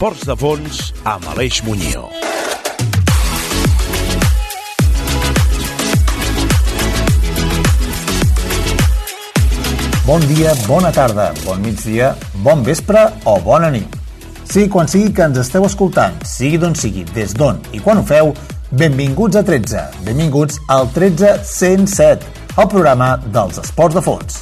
13. Esports de fons amb Aleix Muñoz. Bon dia, bona tarda, bon migdia, bon vespre o bona nit. Sí, quan sigui que ens esteu escoltant, sigui d'on sigui, des d'on i quan ho feu, benvinguts a 13, benvinguts al 13107, el programa dels esports de fons.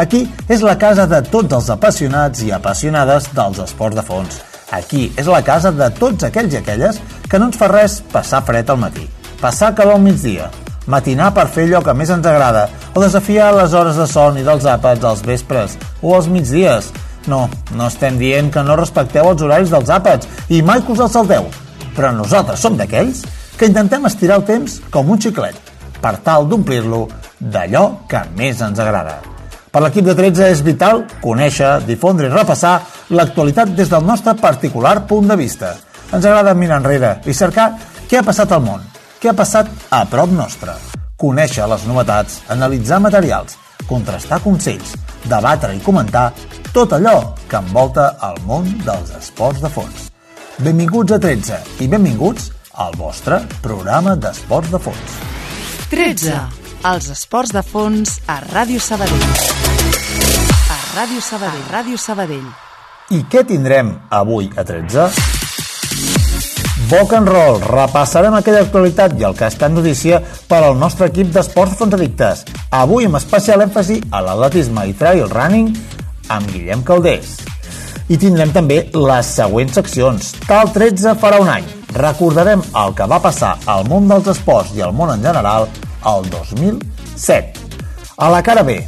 Aquí és la casa de tots els apassionats i apassionades dels esports de fons. Aquí és la casa de tots aquells i aquelles que no ens fa res passar fred al matí, passar calor al migdia, matinar per fer allò que més ens agrada o desafiar les hores de son i dels àpats als vespres o als migdies. No, no estem dient que no respecteu els horaris dels àpats i mai que us els salteu, però nosaltres som d'aquells que intentem estirar el temps com un xiclet per tal d'omplir-lo d'allò que més ens agrada. Per l'equip de 13 és vital conèixer, difondre i repassar l'actualitat des del nostre particular punt de vista. Ens agrada mirar enrere i cercar què ha passat al món, què ha passat a prop nostre, conèixer les novetats, analitzar materials, contrastar consells, debatre i comentar tot allò que envolta el món dels esports de fons. Benvinguts a 13 i benvinguts al vostre programa d'esports de fons. 13. Els esports de fons a Ràdio Sabadell. Ràdio Sabadell. A Ràdio Sabadell. I què tindrem avui a 13? Boc and Roll. Repassarem aquella actualitat i el que està en notícia per al nostre equip d'esports fons addictes. Avui amb especial èmfasi a l'atletisme i trail running amb Guillem Caldés. I tindrem també les següents seccions. Tal 13 farà un any. Recordarem el que va passar al món dels esports i al món en general el 2007. A la cara B,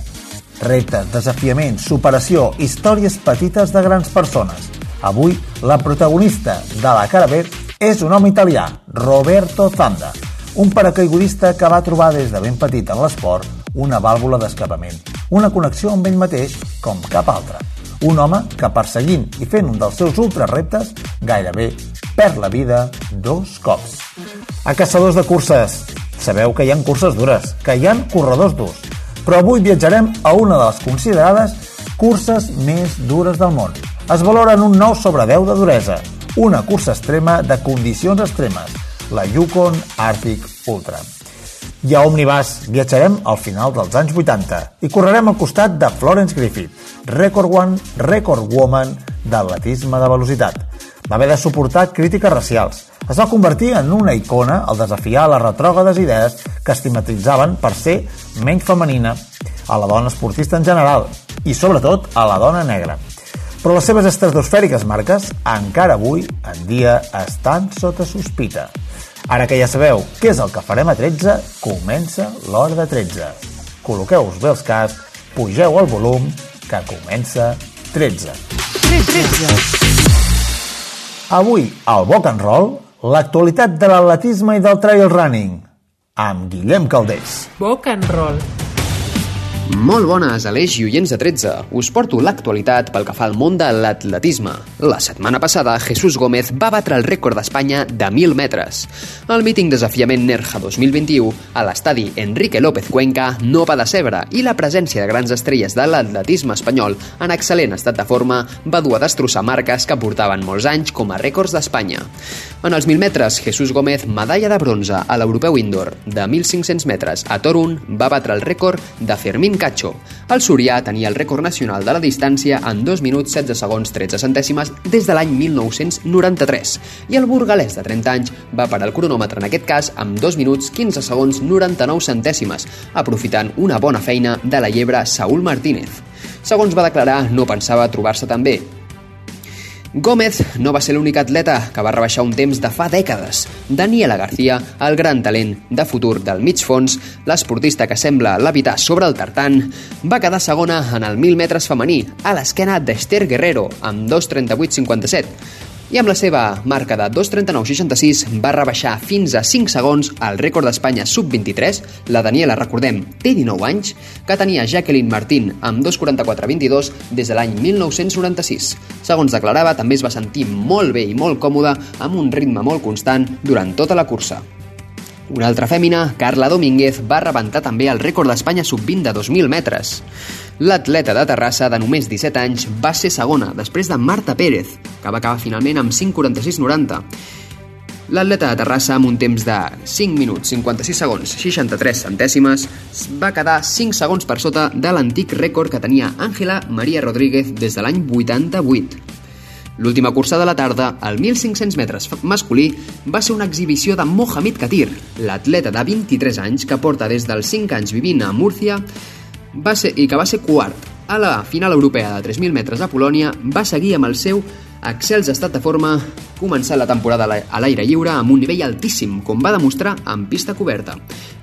reptes, desafiaments, superació, històries petites de grans persones. Avui, la protagonista de la cara B és un home italià, Roberto Zanda, un paracaigudista que va trobar des de ben petit en l'esport una vàlvula d'escapament, una connexió amb ell mateix com cap altre. Un home que perseguint i fent un dels seus ultrareptes gairebé perd la vida dos cops. A caçadors de curses, sabeu que hi han curses dures, que hi han corredors durs, però avui viatjarem a una de les considerades curses més dures del món. Es valoren un 9 sobre 10 de duresa, una cursa extrema de condicions extremes, la Yukon Arctic Ultra. I a Omnibus viatjarem al final dels anys 80 i correrem al costat de Florence Griffith, record one, record woman d'atletisme de velocitat. Va haver de suportar crítiques racials. Es va convertir en una icona al desafiar les retrògades idees que estigmatitzaven per ser menys femenina a la dona esportista en general i, sobretot, a la dona negra però les seves estratosfèriques marques encara avui en dia estan sota sospita. Ara que ja sabeu què és el que farem a 13, comença l'hora de 13. Col·loqueu-vos bé els cascs, pugeu el volum, que comença 13. 13. Avui, al Boc and Roll, l'actualitat de l'atletisme i del trail running, amb Guillem Caldés. Boc and roll. Molt bones, Aleix i oients de 13. Us porto l'actualitat pel que fa al món de l'atletisme. La setmana passada, Jesús Gómez va batre el rècord d'Espanya de 1.000 metres. El míting desafiament Nerja 2021 a l'estadi Enrique López Cuenca no va decebre i la presència de grans estrelles de l'atletisme espanyol en excel·lent estat de forma va dur a destrossar marques que portaven molts anys com a rècords d'Espanya. En els 1.000 metres, Jesús Gómez, medalla de bronze a l'Europeu Indoor de 1.500 metres a Torun, va batre el rècord de Fermín Cacho. El Surià tenia el rècord nacional de la distància en 2 minuts 16 segons 13 centèsimes des de l'any 1993 i el burgalès de 30 anys va parar el cronòmetre en aquest cas amb 2 minuts 15 segons 99 centèsimes, aprofitant una bona feina de la llebre Saúl Martínez. Segons va declarar, no pensava trobar-se tan bé, Gómez no va ser l'únic atleta que va rebaixar un temps de fa dècades. Daniela García, el gran talent de futur del mig fons, l'esportista que sembla levitar sobre el tartan, va quedar segona en el 1.000 metres femení, a l'esquena d'Esther Guerrero, amb 2.38.57. I amb la seva marca de 2.39.66 va rebaixar fins a 5 segons el rècord d'Espanya sub-23, la Daniela, recordem, té 19 anys, que tenia Jacqueline Martín amb 2.44.22 des de l'any 1996. Segons declarava, també es va sentir molt bé i molt còmode amb un ritme molt constant durant tota la cursa. Una altra fèmina, Carla Domínguez, va rebentar també el rècord d'Espanya sub-20 de 2.000 metres. L'atleta de Terrassa, de només 17 anys, va ser segona, després de Marta Pérez, que va acabar finalment amb 5.46.90. L'atleta de Terrassa, amb un temps de 5 minuts, 56 segons, 63 centèsimes, va quedar 5 segons per sota de l'antic rècord que tenia Àngela Maria Rodríguez des de l'any 88. L'última cursa de la tarda, al 1.500 metres masculí, va ser una exhibició de Mohamed Katir, l'atleta de 23 anys que porta des dels 5 anys vivint a Múrcia va ser, i que va ser quart a la final europea de 3.000 metres a Polònia, va seguir amb el seu excels estat de forma, començant la temporada a l'aire lliure amb un nivell altíssim, com va demostrar en pista coberta.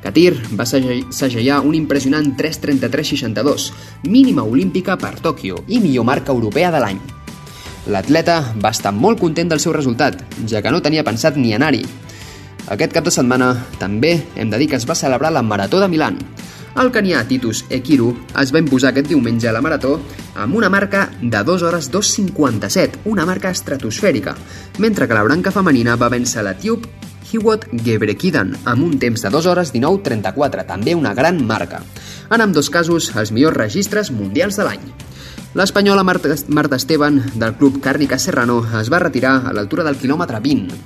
Katir va segellar un impressionant 3.33.62, mínima olímpica per Tòquio i millor marca europea de l'any. L'atleta va estar molt content del seu resultat, ja que no tenia pensat ni anar-hi. Aquest cap de setmana també hem de dir que es va celebrar la Marató de Milan. El canià Titus Ekiru es va imposar aquest diumenge a la Marató amb una marca de 2 hores 2.57, una marca estratosfèrica, mentre que la branca femenina va vèncer l'etíop Hiwot Gebrekidan amb un temps de 2 hores 19.34, també una gran marca. En amb dos casos, els millors registres mundials de l'any. L'espanyola Marta, Marta Esteban, del club Càrnica Serrano, es va retirar a l'altura del quilòmetre 20.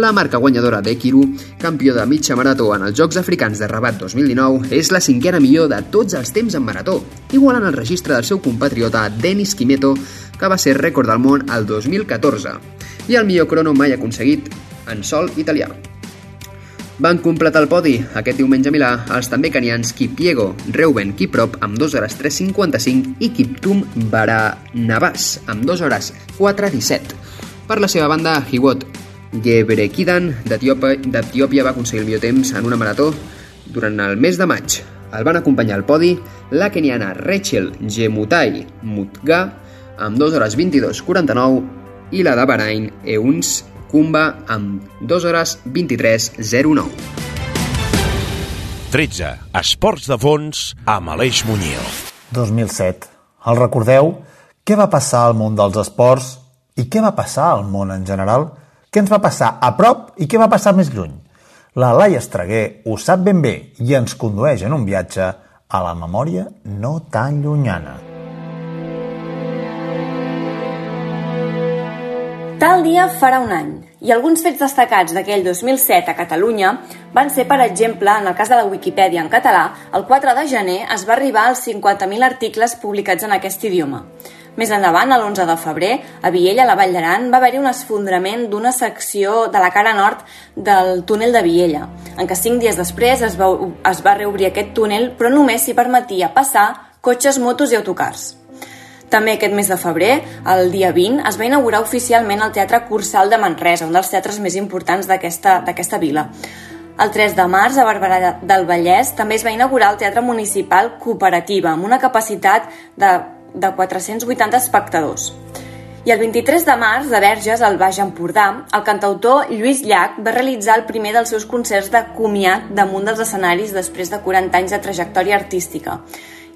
La marca guanyadora d'Ekiru, campió de mitja marató en els Jocs Africans de Rabat 2019, és la cinquena millor de tots els temps en marató, igualant el registre del seu compatriota Denis Quimeto, que va ser rècord del món el 2014, i el millor crono mai aconseguit en sol italià. Van completar el podi aquest diumenge a Milà els també canians Kipiego, Reuben Kiprop amb 2 hores 3.55 i Kiptum Baranabas amb 2 hores 4.17. Per la seva banda, Hiwot Gebrekidan d'Etiòpia va aconseguir el millor temps en una marató durant el mes de maig. El van acompanyar al podi la keniana Rachel Gemutai Mutga amb 2 hores 22.49 i la de Bahrain Euns Kumba amb 2 hores 23.09. 13. Esports de fons amb Aleix Muñoz. 2007. El recordeu? Què va passar al món dels esports i què va passar al món en general? Què ens va passar a prop i què va passar més lluny? La Laia Estreguer ho sap ben bé i ens condueix en un viatge a la memòria no tan llunyana. Tal dia farà un any, i alguns fets destacats d'aquell 2007 a Catalunya van ser, per exemple, en el cas de la Wikipedia en català, el 4 de gener es va arribar als 50.000 articles publicats en aquest idioma. Més endavant, l'11 de febrer, a Viella, a la Vall d'Aran, va haver-hi un esfondrament d'una secció de la cara nord del túnel de Viella, en què cinc dies després es va, es va reobrir aquest túnel, però només s'hi permetia passar cotxes, motos i autocars. També aquest mes de febrer, el dia 20, es va inaugurar oficialment el Teatre Cursal de Manresa, un dels teatres més importants d'aquesta vila. El 3 de març, a Barberà del Vallès, també es va inaugurar el Teatre Municipal Cooperativa, amb una capacitat de, de 480 espectadors. I el 23 de març, de Verges, al Baix Empordà, el cantautor Lluís Llach va realitzar el primer dels seus concerts de comiat damunt dels escenaris després de 40 anys de trajectòria artística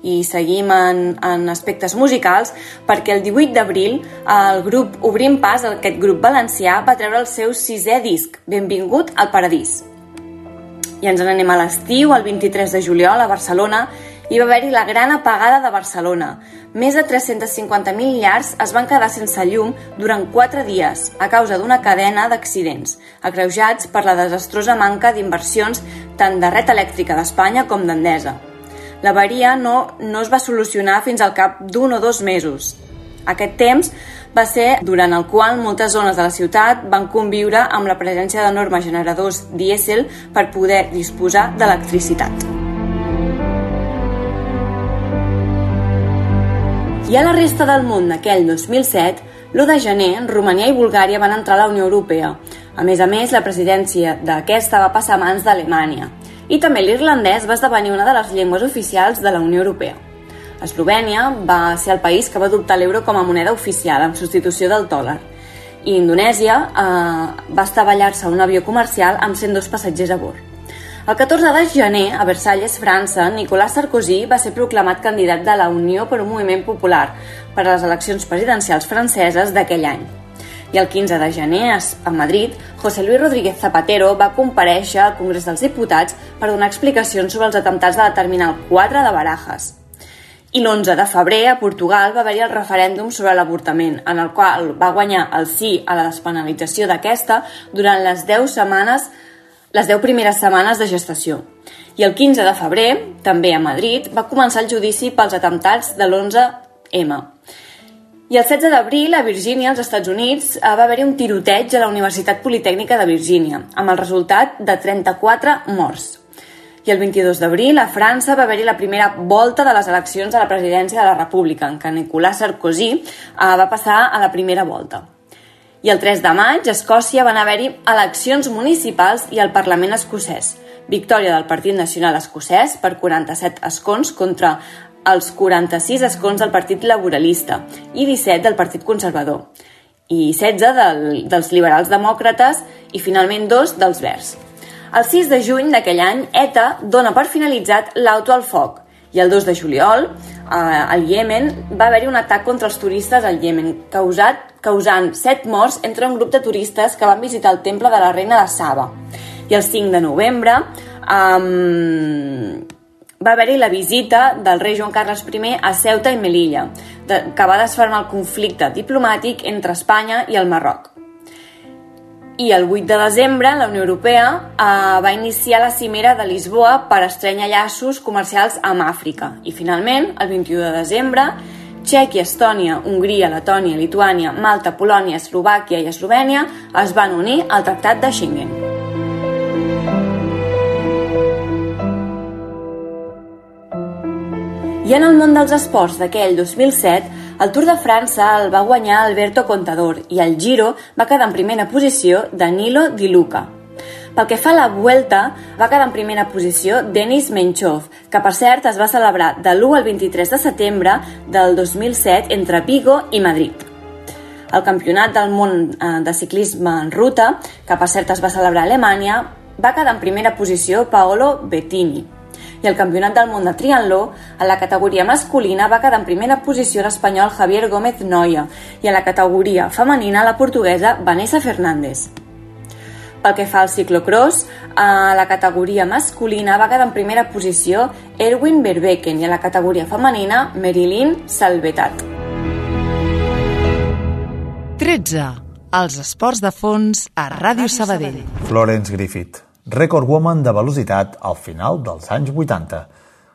i seguim en, en aspectes musicals perquè el 18 d'abril el grup Obrim Pas, aquest grup valencià, va treure el seu sisè disc, Benvingut al Paradís. I ens n'anem a l'estiu, el 23 de juliol, a Barcelona, hi va haver-hi la gran apagada de Barcelona. Més de 350.000 llars es van quedar sense llum durant 4 dies a causa d'una cadena d'accidents, agreujats per la desastrosa manca d'inversions tant de red elèctrica d'Espanya com d'Endesa. L'avaria no, no es va solucionar fins al cap d'un o dos mesos. Aquest temps va ser durant el qual moltes zones de la ciutat van conviure amb la presència d'enormes generadors dièsel per poder disposar d'electricitat. I a la resta del món d'aquell 2007, l'1 de gener, Romania i Bulgària van entrar a la Unió Europea. A més a més, la presidència d'aquesta va passar a mans d'Alemanya i també l'irlandès va esdevenir una de les llengües oficials de la Unió Europea. Eslovènia va ser el país que va adoptar l'euro com a moneda oficial en substitució del dòlar i Indonèsia eh, va estavellar-se un avió comercial amb 102 passatgers a bord. El 14 de gener, a Versalles, França, Nicolas Sarkozy va ser proclamat candidat de la Unió per un moviment popular per a les eleccions presidencials franceses d'aquell any. I el 15 de gener, a Madrid, José Luis Rodríguez Zapatero va compareixer al Congrés dels Diputats per donar explicacions sobre els atemptats de la Terminal 4 de Barajas. I l'11 de febrer, a Portugal, va haver-hi el referèndum sobre l'avortament, en el qual va guanyar el sí a la despenalització d'aquesta durant les 10 setmanes les 10 primeres setmanes de gestació. I el 15 de febrer, també a Madrid, va començar el judici pels atemptats de l'11M. I el 16 d'abril, a Virgínia, als Estats Units, va haver-hi un tiroteig a la Universitat Politècnica de Virgínia, amb el resultat de 34 morts. I el 22 d'abril, a França, va haver-hi la primera volta de les eleccions a la presidència de la República, en què Nicolas Sarkozy eh, va passar a la primera volta. I el 3 de maig, a Escòcia, van haver-hi eleccions municipals i al Parlament escocès. Victòria del Partit Nacional Escocès per 47 escons contra els 46 escons del Partit Laboralista i 17 del Partit Conservador i 16 del, dels liberals demòcrates i finalment dos dels verds. El 6 de juny d'aquell any, ETA dona per finalitzat l'auto al foc i el 2 de juliol, eh, al Iemen, va haver-hi un atac contra els turistes al Iemen, causat, causant set morts entre un grup de turistes que van visitar el temple de la reina de Saba. I el 5 de novembre eh, va haver-hi la visita del rei Joan Carles I a Ceuta i Melilla, que va desfermar el conflicte diplomàtic entre Espanya i el Marroc. I el 8 de desembre la Unió Europea eh, va iniciar la cimera de Lisboa per estrenyar llaços comercials amb Àfrica. I finalment, el 21 de desembre, Txèquia, Estònia, Hongria, Letònia, Lituània, Malta, Polònia, Eslovàquia i Eslovènia es van unir al Tractat de Schengen. I en el món dels esports d'aquell 2007, el Tour de França el va guanyar Alberto Contador i el Giro va quedar en primera posició Danilo Di Luca. Pel que fa a la Vuelta, va quedar en primera posició Denis Menchov, que per cert es va celebrar de l'1 al 23 de setembre del 2007 entre Vigo i Madrid. El Campionat del Món eh, de Ciclisme en Ruta, que per cert es va celebrar a Alemanya, va quedar en primera posició Paolo Bettini i el Campionat del Món de Triatló, en la categoria masculina va quedar en primera posició l'espanyol Javier Gómez Noia i en la categoria femenina la portuguesa Vanessa Fernández. Pel que fa al ciclocross, a la categoria masculina va quedar en primera posició Erwin Verbecken i a la categoria femenina Merilin Salvetat. 13. Els esports de fons a Ràdio Sabadell. Florence Griffith record woman de velocitat al final dels anys 80.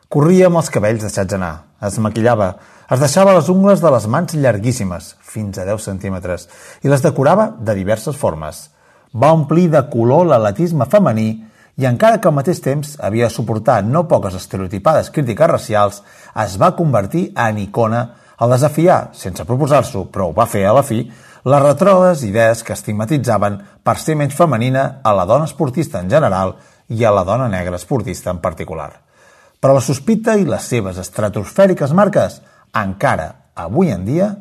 Corria amb els cabells deixats anar, es maquillava, es deixava les ungles de les mans llarguíssimes, fins a 10 centímetres, i les decorava de diverses formes. Va omplir de color l'atletisme femení i encara que al mateix temps havia de suportar no poques estereotipades crítiques racials, es va convertir en icona al desafiar, sense proposar-s'ho, però ho va fer a la fi, les retròdes idees que estigmatitzaven per ser menys femenina a la dona esportista en general i a la dona negra esportista en particular. Però la sospita i les seves estratosfèriques marques encara, avui en dia,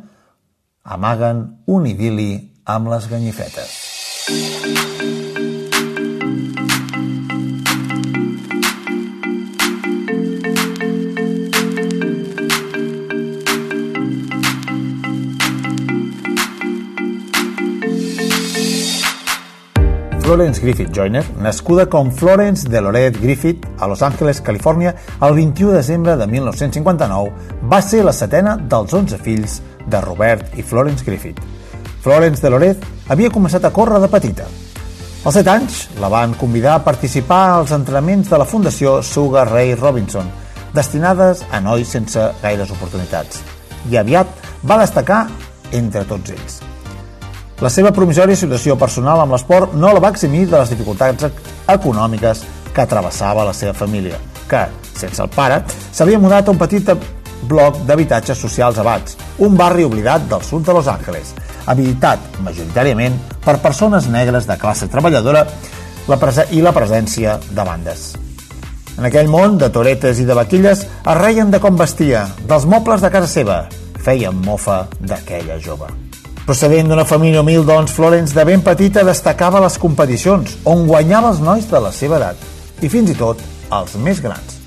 amaguen un idili amb les ganyifetes. Florence Griffith Joyner, nascuda com Florence Deloret Griffith a Los Angeles, Califòrnia, el 21 de desembre de 1959, va ser la setena dels 11 fills de Robert i Florence Griffith. Florence Deloret havia començat a córrer de petita. Als 7 anys la van convidar a participar als entrenaments de la Fundació Sugar Ray Robinson, destinades a nois sense gaires oportunitats. I aviat va destacar entre tots ells. La seva promisòria situació personal amb l'esport no la va eximir de les dificultats econòmiques que travessava la seva família, que, sense el pare, s'havia mudat a un petit bloc d'habitatges socials abats, un barri oblidat del sud de Los Angeles, habitat majoritàriament per persones negres de classe treballadora i la presència de bandes. En aquell món de toretes i de vaquilles es reien de com vestia, dels mobles de casa seva, feien mofa d'aquella jove. Procedent d'una família humil, doncs, Florence de ben petita destacava les competicions, on guanyava els nois de la seva edat, i fins i tot els més grans.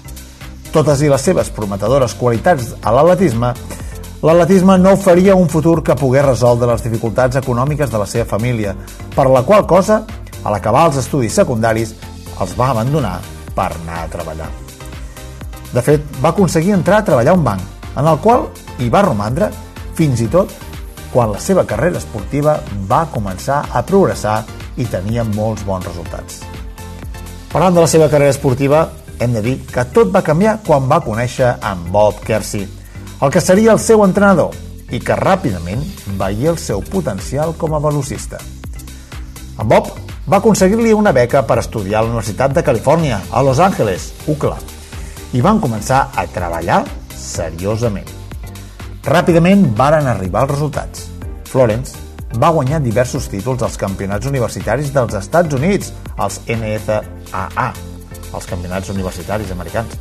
Totes i les seves prometedores qualitats a l'atletisme l'atletisme no oferia un futur que pogués resoldre les dificultats econòmiques de la seva família, per la qual cosa, a l'acabar els estudis secundaris, els va abandonar per anar a treballar. De fet, va aconseguir entrar a treballar a un banc, en el qual hi va romandre fins i tot quan la seva carrera esportiva va començar a progressar i tenia molts bons resultats. Parlant de la seva carrera esportiva, hem de dir que tot va canviar quan va conèixer en Bob Kersey, el que seria el seu entrenador i que ràpidament veia el seu potencial com a velocista. En Bob va aconseguir-li una beca per estudiar a la Universitat de Califòrnia, a Los Angeles, UCLA, i van començar a treballar seriosament. Ràpidament varen arribar els resultats. Florence va guanyar diversos títols als campionats universitaris dels Estats Units, els NFAA, els campionats universitaris americans,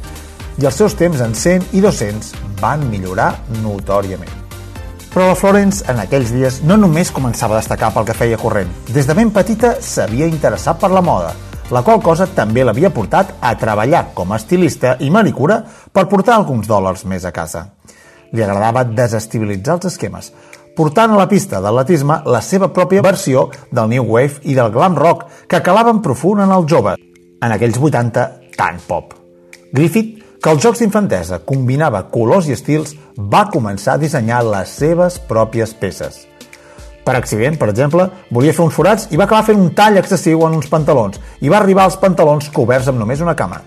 i els seus temps en 100 i 200 van millorar notòriament. Però la Florence en aquells dies no només començava a destacar pel que feia corrent. Des de ben petita s'havia interessat per la moda, la qual cosa també l'havia portat a treballar com a estilista i manicura per portar alguns dòlars més a casa. Li agradava desestabilitzar els esquemes, portant a la pista d'atletisme la seva pròpia versió del New Wave i del glam rock que calaven profund en el jove, en aquells 80 tan pop. Griffith, que als jocs d'infantesa combinava colors i estils, va començar a dissenyar les seves pròpies peces – per accident, per exemple, volia fer uns forats i va acabar fent un tall excessiu en uns pantalons i va arribar als pantalons coberts amb només una cama.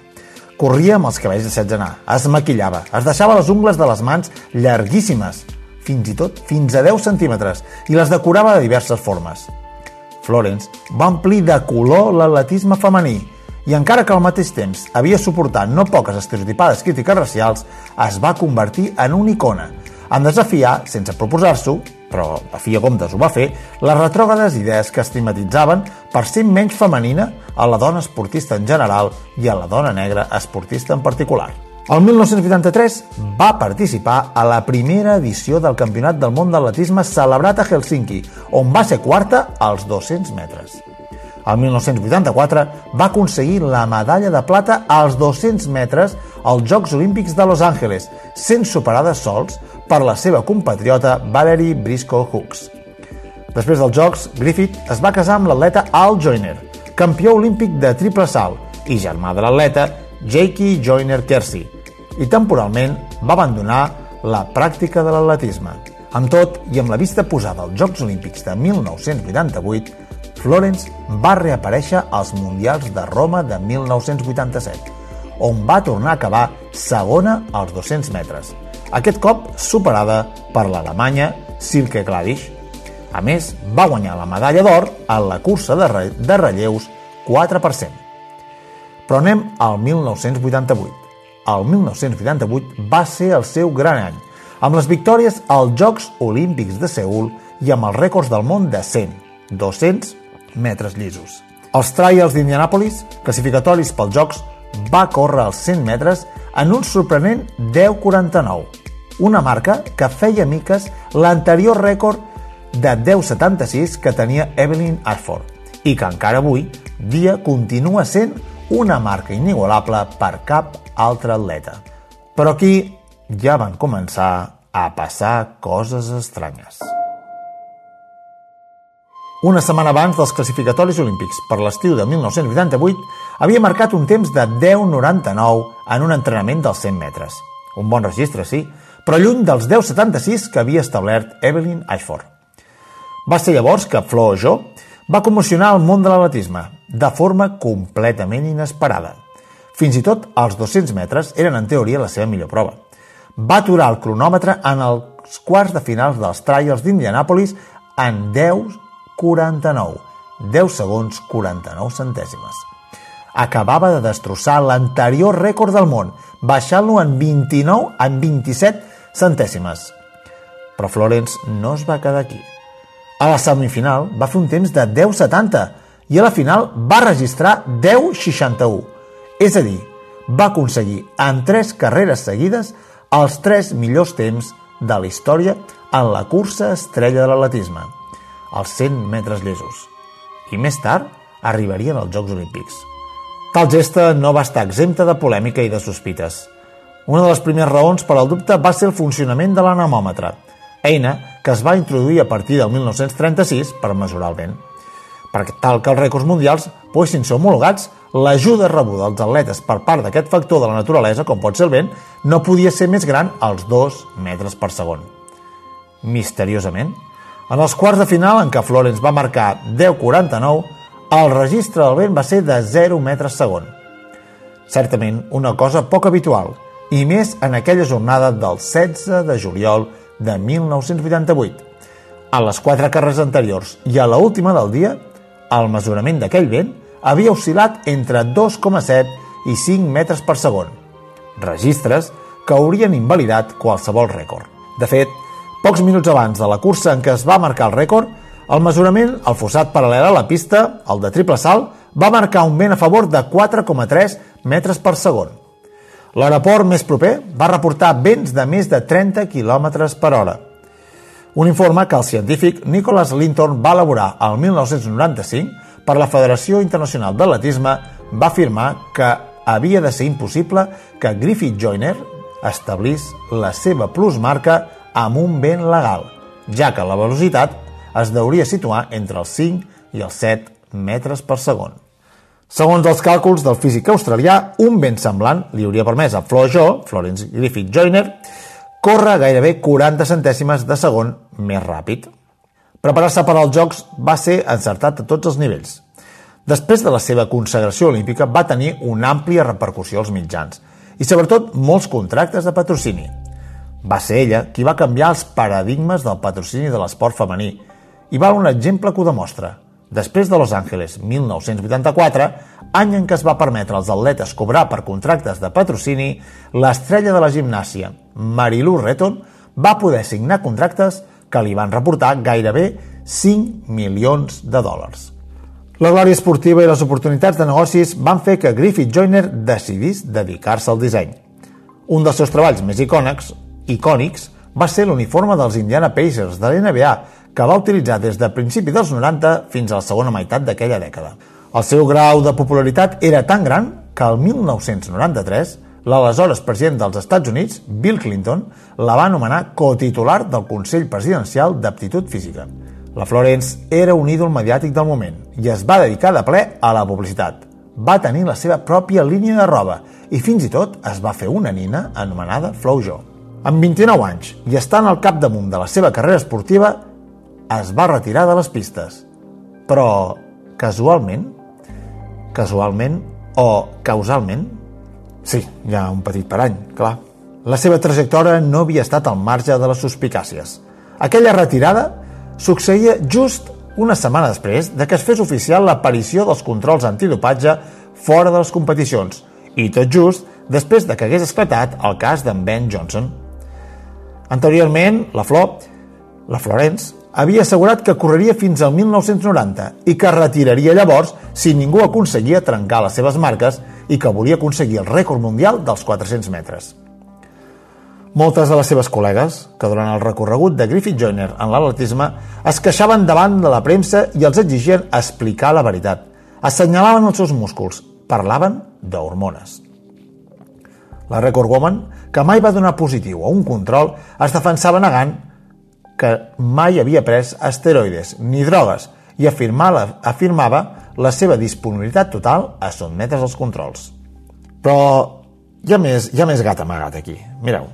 Corria amb els cabells de setze anar, es maquillava, es deixava les ungles de les mans llarguíssimes, fins i tot fins a 10 centímetres, i les decorava de diverses formes. Florence va omplir de color l'atletisme femení i encara que al mateix temps havia suportat no poques estereotipades crítiques racials, es va convertir en una icona, en desafiar, sense proposar-s'ho, però a fi de comptes ho va fer, les retrògrades idees que estigmatitzaven per ser menys femenina a la dona esportista en general i a la dona negra esportista en particular. El 1983 va participar a la primera edició del Campionat del Món d'Atletisme celebrat a Helsinki, on va ser quarta als 200 metres. El 1984 va aconseguir la medalla de plata als 200 metres als Jocs Olímpics de Los Angeles, sent superada sols per la seva compatriota Valerie Briscoe Hooks. Després dels Jocs, Griffith es va casar amb l'atleta Al Joyner, campió olímpic de triple salt i germà de l'atleta Jakey Joyner Kersey, i temporalment va abandonar la pràctica de l'atletisme. Amb tot, i amb la vista posada als Jocs Olímpics de 1988, Florence va reaparèixer als Mundials de Roma de 1987, on va tornar a acabar segona als 200 metres, aquest cop superada per l'alemanya Silke Gladisch. A més, va guanyar la medalla d'or en la cursa de, re de relleus 4%. Però anem al 1988. El 1988 va ser el seu gran any, amb les victòries als Jocs Olímpics de Seul i amb els rècords del món de 100, 200 metres llisos. Els Trials d'Indianapolis, classificatoris pels Jocs, va córrer els 100 metres en un sorprenent 10.49, una marca que feia miques l'anterior rècord de 10.76 que tenia Evelyn Ashford i que encara avui dia continua sent una marca inigualable per cap altre atleta. Però aquí ja van començar a passar coses estranyes. Una setmana abans dels classificatoris olímpics per l'estiu de 1988, havia marcat un temps de 10.99 en un entrenament dels 100 metres. Un bon registre, sí, però lluny dels 10,76 que havia establert Evelyn Ashford. Va ser llavors que Flo Jo va commocionar el món de l'atletisme de forma completament inesperada. Fins i tot els 200 metres eren en teoria la seva millor prova. Va aturar el cronòmetre en els quarts de finals dels Trials d'Indianapolis en 10.49, 10 segons 49 centèsimes. Acabava de destrossar l'anterior rècord del món, baixant-lo en 29 en 27 centèsimes. Però Florence no es va quedar aquí. A la semifinal va fer un temps de 10.70 i a la final va registrar 10.61. És a dir, va aconseguir en tres carreres seguides els tres millors temps de la història en la cursa estrella de l'atletisme, els 100 metres llesos. I més tard arribarien als Jocs Olímpics. Tal gesta no va estar exempta de polèmica i de sospites. Una de les primeres raons per al dubte va ser el funcionament de l'anemòmetre, eina que es va introduir a partir del 1936 per mesurar el vent. Per tal que els rècords mundials poguessin ser homologats, l'ajuda rebuda als atletes per part d'aquest factor de la naturalesa, com pot ser el vent, no podia ser més gran als 2 metres per segon. Misteriosament, en els quarts de final en què Florence va marcar 10.49, el registre del vent va ser de 0 metres segon. Certament una cosa poc habitual, i més en aquella jornada del 16 de juliol de 1988. A les quatre carreres anteriors i a l'última última del dia, el mesurament d'aquell vent havia oscil·lat entre 2,7 i 5 metres per segon, registres que haurien invalidat qualsevol rècord. De fet, pocs minuts abans de la cursa en què es va marcar el rècord, el mesurament, el fossat paral·lel a la pista, el de triple salt, va marcar un vent a favor de 4,3 metres per segon. L'aeroport més proper va reportar vents de més de 30 km per hora. Un informe que el científic Nicholas Linton va elaborar al 1995 per la Federació Internacional d'Atletisme va afirmar que havia de ser impossible que Griffith Joyner establís la seva plusmarca amb un vent legal, ja que la velocitat es deuria situar entre els 5 i els 7 metres per segon. Segons els càlculs del físic australià, un vent semblant li hauria permès a Flo Jo, Florence Griffith Joyner, córrer gairebé 40 centèsimes de segon més ràpid. Preparar-se per als Jocs va ser encertat a tots els nivells. Després de la seva consagració olímpica va tenir una àmplia repercussió als mitjans i sobretot molts contractes de patrocini. Va ser ella qui va canviar els paradigmes del patrocini de l'esport femení i val un exemple que ho demostra – Després de Los Angeles 1984, any en què es va permetre als atletes cobrar per contractes de patrocini, l'estrella de la gimnàsia, Marilu Retton, va poder signar contractes que li van reportar gairebé 5 milions de dòlars. La glòria esportiva i les oportunitats de negocis van fer que Griffith Joyner decidís dedicar-se al disseny. Un dels seus treballs més icònics, icònics va ser l'uniforme dels Indiana Pacers de l'NBA, que va utilitzar des de principi dels 90 fins a la segona meitat d'aquella dècada. El seu grau de popularitat era tan gran que el 1993 l'aleshores president dels Estats Units, Bill Clinton, la va anomenar cotitular del Consell Presidencial d'Aptitud Física. La Florence era un ídol mediàtic del moment i es va dedicar de ple a la publicitat. Va tenir la seva pròpia línia de roba i fins i tot es va fer una nina anomenada Flow Jo. Amb 29 anys i estant al capdamunt de la seva carrera esportiva, es va retirar de les pistes. Però, casualment, casualment o causalment, sí, hi ha un petit parany, clar, la seva trajectòria no havia estat al marge de les suspicàcies. Aquella retirada succeïa just una setmana després de que es fes oficial l'aparició dels controls antidopatge fora de les competicions i tot just després de que hagués esclatat el cas d'en Ben Johnson. Anteriorment, la Flor, la Florence, havia assegurat que correria fins al 1990 i que retiraria llavors si ningú aconseguia trencar les seves marques i que volia aconseguir el rècord mundial dels 400 metres. Moltes de les seves col·legues, que durant el recorregut de Griffith Joyner en l'atletisme es queixaven davant de la premsa i els exigien explicar la veritat. Assenyalaven els seus músculs, parlaven d'hormones. La Record Woman, que mai va donar positiu a un control, es defensava negant que mai havia pres esteroides ni drogues i afirmava, afirmava la seva disponibilitat total a sotmetre's als controls. Però hi ha més, hi ha més gat amagat aquí. Mireu,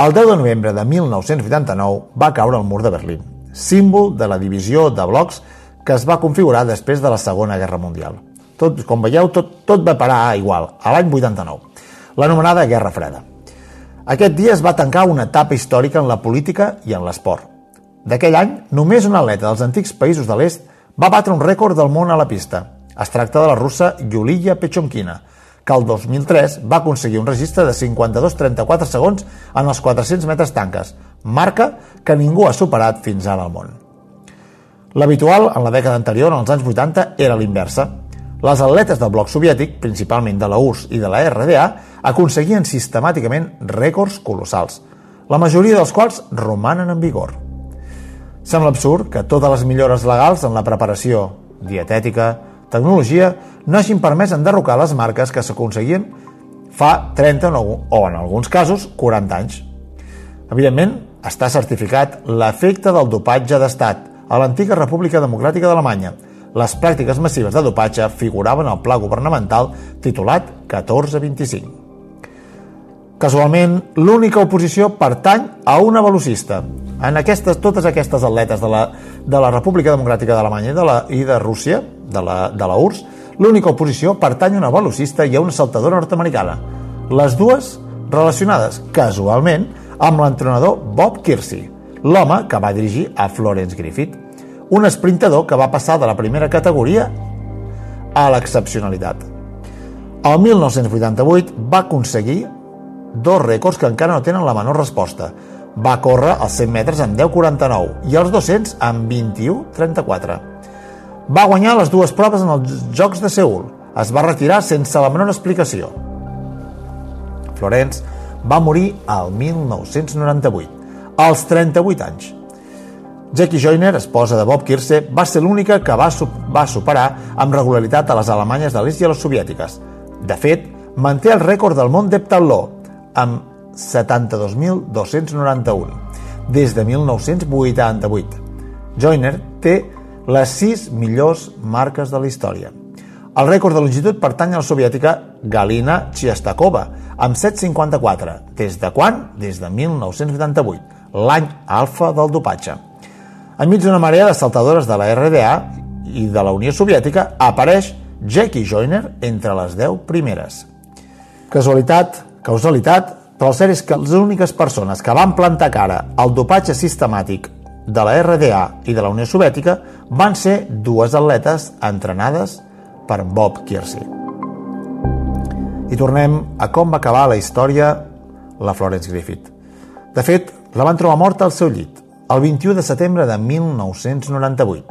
el 10 de novembre de 1989 va caure el mur de Berlín, símbol de la divisió de blocs que es va configurar després de la Segona Guerra Mundial. Tot, com veieu, tot, tot va parar igual, a l'any 89, l'anomenada Guerra Freda. Aquest dia es va tancar una etapa històrica en la política i en l'esport. D'aquell any, només un atleta dels antics països de l'est va batre un rècord del món a la pista. Es tracta de la russa Yulia Pechonkina, que el 2003 va aconseguir un registre de 52-34 segons en els 400 metres tanques, marca que ningú ha superat fins ara al món. L'habitual en la dècada anterior, en els anys 80, era l'inversa. Les atletes del bloc soviètic, principalment de la URSS i de la RDA, aconseguien sistemàticament rècords colossals, la majoria dels quals romanen en vigor. Sembla absurd que totes les millores legals en la preparació, dietètica, tecnologia, no hagin permès enderrocar les marques que s'aconseguien fa 30 o en alguns casos 40 anys. Evidentment, està certificat l'efecte del dopatge d'estat a l'antiga República Democràtica d'Alemanya. Les pràctiques massives de dopatge figuraven al pla governamental titulat 1425. Casualment, l'única oposició pertany a una velocista. En aquestes, totes aquestes atletes de la, de la República Democràtica d'Alemanya i, de la, i de Rússia, de la, de la URSS, l'única oposició pertany a una velocista i a una saltadora nord-americana. Les dues relacionades, casualment, amb l'entrenador Bob Kersey, l'home que va dirigir a Florence Griffith, un esprintador que va passar de la primera categoria a l'excepcionalitat. El 1988 va aconseguir dos rècords que encara no tenen la menor resposta. Va córrer els 100 metres en 10.49 i els 200 en 21.34. Va guanyar les dues proves en els Jocs de Seul. Es va retirar sense la menor explicació. Florence va morir al 1998, als 38 anys. Jackie Joyner, esposa de Bob Kirse, va ser l'única que va, va superar amb regularitat a les alemanyes de l'est i a les soviètiques. De fet, manté el rècord del món d'heptatló, amb 72.291, des de 1988. Joyner té les 6 millors marques de la història. El rècord de longitud pertany a la soviètica Galina Chiastakova, amb 7,54. Des de quan? Des de 1988, l'any alfa del dopatge. Enmig d'una marea de saltadores de la RDA i de la Unió Soviètica apareix Jackie Joyner entre les 10 primeres. Casualitat, causalitat, però el cert és que les úniques persones que van plantar cara al dopatge sistemàtic de la RDA i de la Unió Soviètica van ser dues atletes entrenades per Bob Kiersey. I tornem a com va acabar la història la Florence Griffith. De fet, la van trobar morta al seu llit, el 21 de setembre de 1998.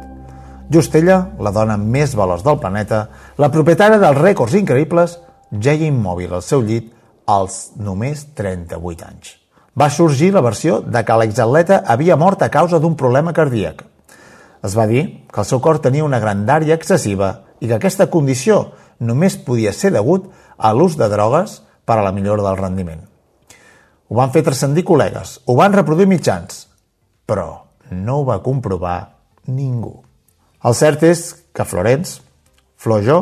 Just ella, la dona més veloç del planeta, la propietària dels rècords increïbles, jeia immòbil al seu llit als només 38 anys. Va sorgir la versió de que l'exatleta havia mort a causa d'un problema cardíac. Es va dir que el seu cor tenia una grandària excessiva i que aquesta condició només podia ser degut a l'ús de drogues per a la millora del rendiment. Ho van fer transcendir col·legues, ho van reproduir mitjans, però no ho va comprovar ningú. El cert és que Florence, Flojo,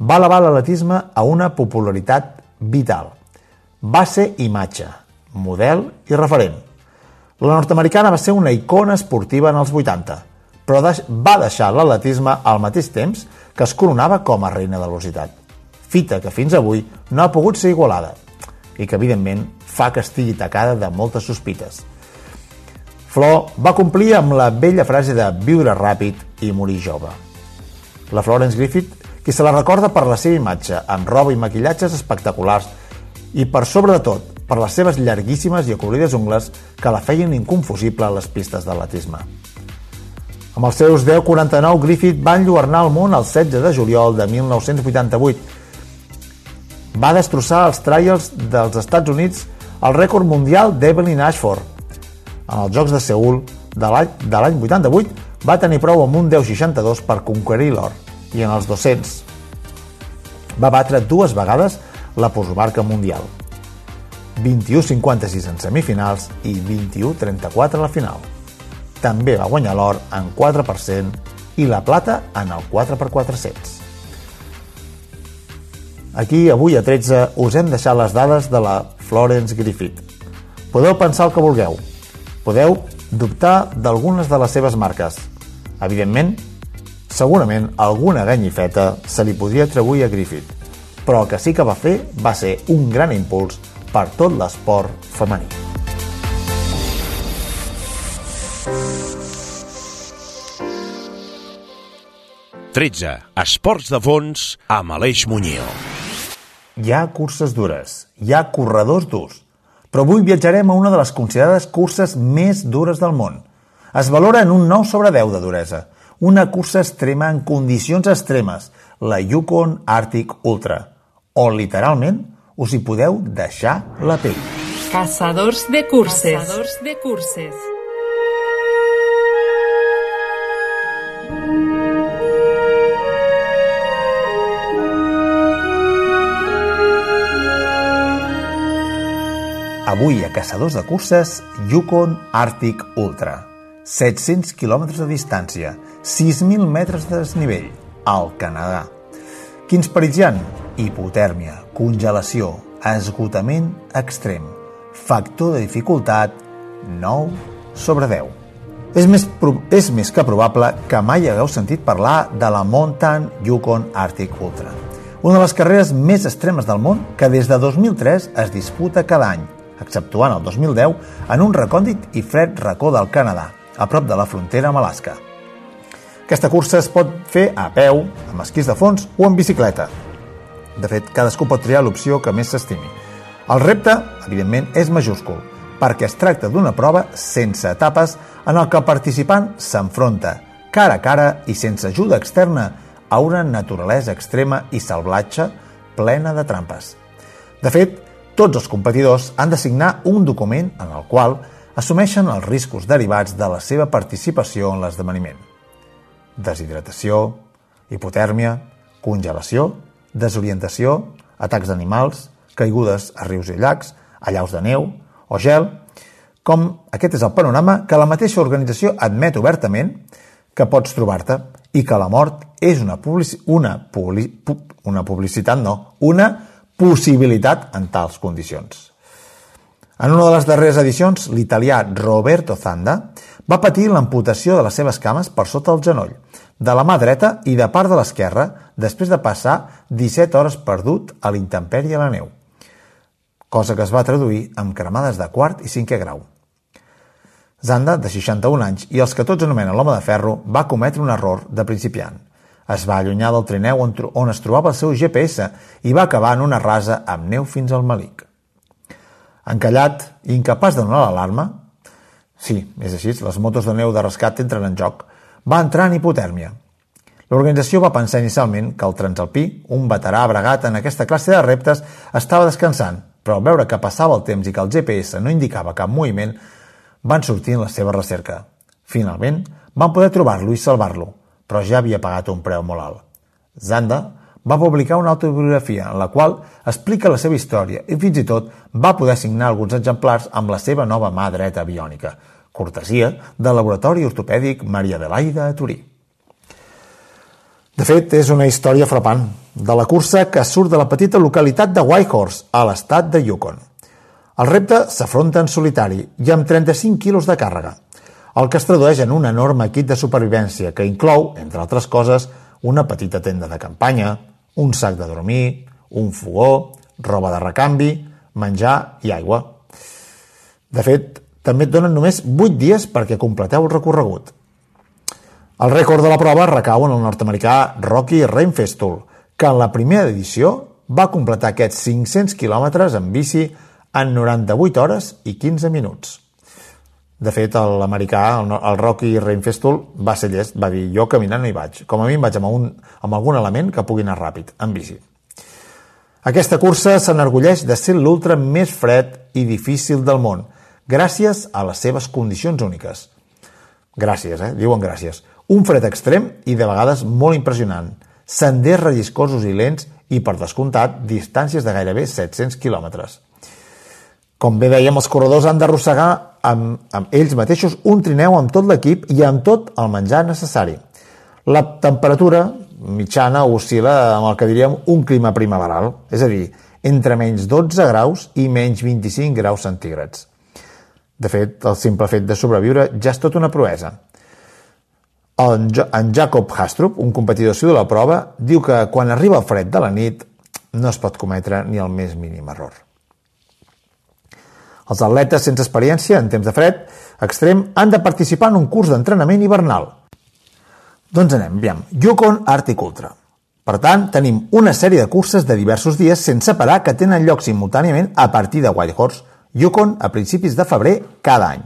va elevar l'atletisme a una popularitat vital. Va ser imatge, model i referent. La nord-americana va ser una icona esportiva en els 80, però va deixar l'atletisme al mateix temps que es coronava com a reina de la velocitat. Fita que fins avui no ha pogut ser igualada i que, evidentment, fa que estigui tacada de moltes sospites. Flo va complir amb la vella frase de viure ràpid i morir jove. La Florence Griffith, qui se la recorda per la seva imatge, amb roba i maquillatges espectaculars i per sobre de tot, per les seves llarguíssimes i acolorides ungles que la feien inconfusible a les pistes d'atletisme. Amb els seus 10.49, Griffith va enlluernar el món el 16 de juliol de 1988. Va destrossar els trials dels Estats Units el rècord mundial d'Evelyn Ashford. En els Jocs de Seul de l'any 88 va tenir prou amb un 10.62 per conquerir l'or i en els 200 va batre dues vegades la postmarca mundial. 21-56 en semifinals i 21-34 a la final. També va guanyar l'or en 4% i la plata en el 4x400. Aquí, avui a 13, us hem deixat les dades de la Florence Griffith. Podeu pensar el que vulgueu. Podeu dubtar d'algunes de les seves marques. Evidentment, segurament alguna ganyifeta se li podria atribuir a Griffith, però el que sí que va fer va ser un gran impuls per tot l'esport femení. Tretze. Esports de fons amb Aleix Muñoz. Hi ha curses dures, hi ha corredors durs, però avui viatjarem a una de les considerades curses més dures del món. Es valora en un 9 sobre 10 de duresa, una cursa extrema en condicions extremes, la Yukon Arctic Ultra, on literalment us hi podeu deixar la pell. Caçadors de curses. Caçadors de curses. Avui a caçadors de curses Yukon Arctic Ultra. 700 quilòmetres de distància, 6.000 metres de desnivell, al Canadà. Quins perills hi ha? Hipotèrmia, congelació, esgotament extrem, factor de dificultat 9 sobre 10. És més, és més que probable que mai hagueu sentit parlar de la Mountain Yukon Arctic Ultra, una de les carreres més extremes del món que des de 2003 es disputa cada any, exceptuant el 2010 en un recòndit i fred racó del Canadà, a prop de la frontera amb Alaska. Aquesta cursa es pot fer a peu, amb esquís de fons o en bicicleta. De fet, cadascú pot triar l'opció que més s'estimi. El repte, evidentment, és majúscul, perquè es tracta d'una prova sense etapes en el que el participant s'enfronta cara a cara i sense ajuda externa a una naturalesa extrema i salvatge plena de trampes. De fet, tots els competidors han de signar un document en el qual assumeixen els riscos derivats de la seva participació en l'esdeveniment. Deshidratació, hipotèrmia, congelació, desorientació, atacs d'animals, caigudes a rius i llacs, allaus de neu o gel, com aquest és el panorama que la mateixa organització admet obertament que pots trobar-te i que la mort és una, publici una, publi una publicitat, no, una possibilitat en tals condicions. En una de les darreres edicions, l'italià Roberto Zanda va patir l'amputació de les seves cames per sota el genoll, de la mà dreta i de part de l'esquerra, després de passar 17 hores perdut a l'intempèrie a la neu, cosa que es va traduir amb cremades de quart i cinquè grau. Zanda, de 61 anys, i els que tots anomenen l'home de ferro, va cometre un error de principiant. Es va allunyar del trineu on, on es trobava el seu GPS i va acabar en una rasa amb neu fins al malic. Encallat i incapaç de donar l'alarma, sí, és així, les motos de neu de rescat entren en joc, va entrar en hipotèrmia. L'organització va pensar inicialment que el transalpí, un veterà bregat en aquesta classe de reptes, estava descansant, però al veure que passava el temps i que el GPS no indicava cap moviment, van sortir en la seva recerca. Finalment, van poder trobar-lo i salvar-lo, però ja havia pagat un preu molt alt. Zanda va publicar una autobiografia en la qual explica la seva història i fins i tot va poder signar alguns exemplars amb la seva nova mà dreta biònica, cortesia del laboratori ortopèdic Maria Adelaida a Turí. De fet, és una història frapant de la cursa que surt de la petita localitat de Whitehorse, a l'estat de Yukon. El repte s'afronta en solitari i amb 35 quilos de càrrega, el que es tradueix en un enorme equip de supervivència que inclou, entre altres coses, una petita tenda de campanya, un sac de dormir, un fogó, roba de recanvi, menjar i aigua. De fet, també et donen només 8 dies perquè completeu el recorregut. El rècord de la prova recau en el nord-americà Rocky Reinfestul, que en la primera edició va completar aquests 500 quilòmetres en bici en 98 hores i 15 minuts. De fet, l'americà, el, el Rocky Reinfestul, va ser llest, va dir, jo caminant no hi vaig. Com a mi vaig amb, un, amb algun element que pugui anar ràpid, en bici. Aquesta cursa s'enorgulleix de ser l'ultra més fred i difícil del món, gràcies a les seves condicions úniques. Gràcies, eh? Diuen gràcies. Un fred extrem i de vegades molt impressionant. Senders relliscosos i lents i, per descomptat, distàncies de gairebé 700 quilòmetres. Com bé dèiem, els corredors han d'arrossegar amb, amb ells mateixos un trineu amb tot l'equip i amb tot el menjar necessari. La temperatura mitjana oscil·la amb el que diríem un clima primaveral, és a dir, entre menys 12 graus i menys 25 graus centígrads. De fet, el simple fet de sobreviure ja és tot una proesa. En, jo en Jacob Hastrup, un competidor de la prova, diu que quan arriba el fred de la nit no es pot cometre ni el més mínim error. Els atletes sense experiència en temps de fred extrem han de participar en un curs d'entrenament hivernal. Doncs anem, aviam. Yukon Arctic Ultra. Per tant, tenim una sèrie de curses de diversos dies sense parar que tenen lloc simultàniament a partir de Whitehorse, Yukon, a principis de febrer cada any.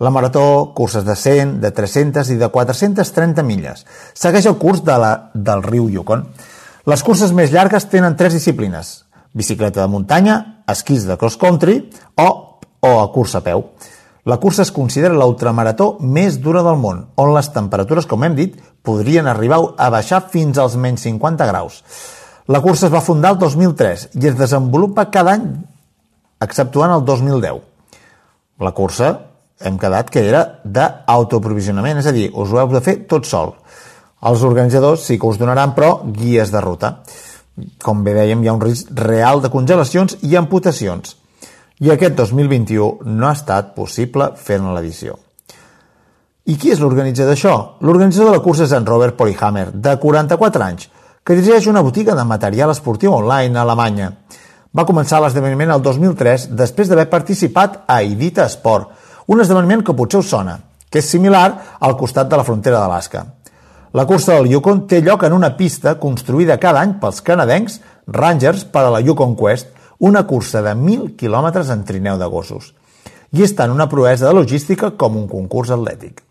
La marató, curses de 100, de 300 i de 430 milles. Segueix el curs de la, del riu Yukon. Les curses més llargues tenen tres disciplines. Bicicleta de muntanya, esquís de cross-country o o a cursa a peu. La cursa es considera l'ultramarató més dura del món, on les temperatures, com hem dit, podrien arribar a baixar fins als menys 50 graus. La cursa es va fundar el 2003 i es desenvolupa cada any exceptuant el 2010. La cursa hem quedat que era d'autoprovisionament, és a dir, us ho heu de fer tot sol. Els organitzadors sí que us donaran, però, guies de ruta. Com bé dèiem, hi ha un risc real de congelacions i amputacions. I aquest 2021 no ha estat possible fer-ne l'edició. I qui és l'organitzador d'això? L'organitzador de la cursa és en Robert Polihammer, de 44 anys, que dirigeix una botiga de material esportiu online a Alemanya. Va començar l'esdeveniment el 2003 després d'haver participat a Idita Sport, un esdeveniment que potser us sona, que és similar al costat de la frontera d'Alaska. La cursa del Yukon té lloc en una pista construïda cada any pels canadencs Rangers per a la Yukon Quest, una cursa de 1.000 quilòmetres en trineu de gossos. I és tant una proesa de logística com un concurs atlètic.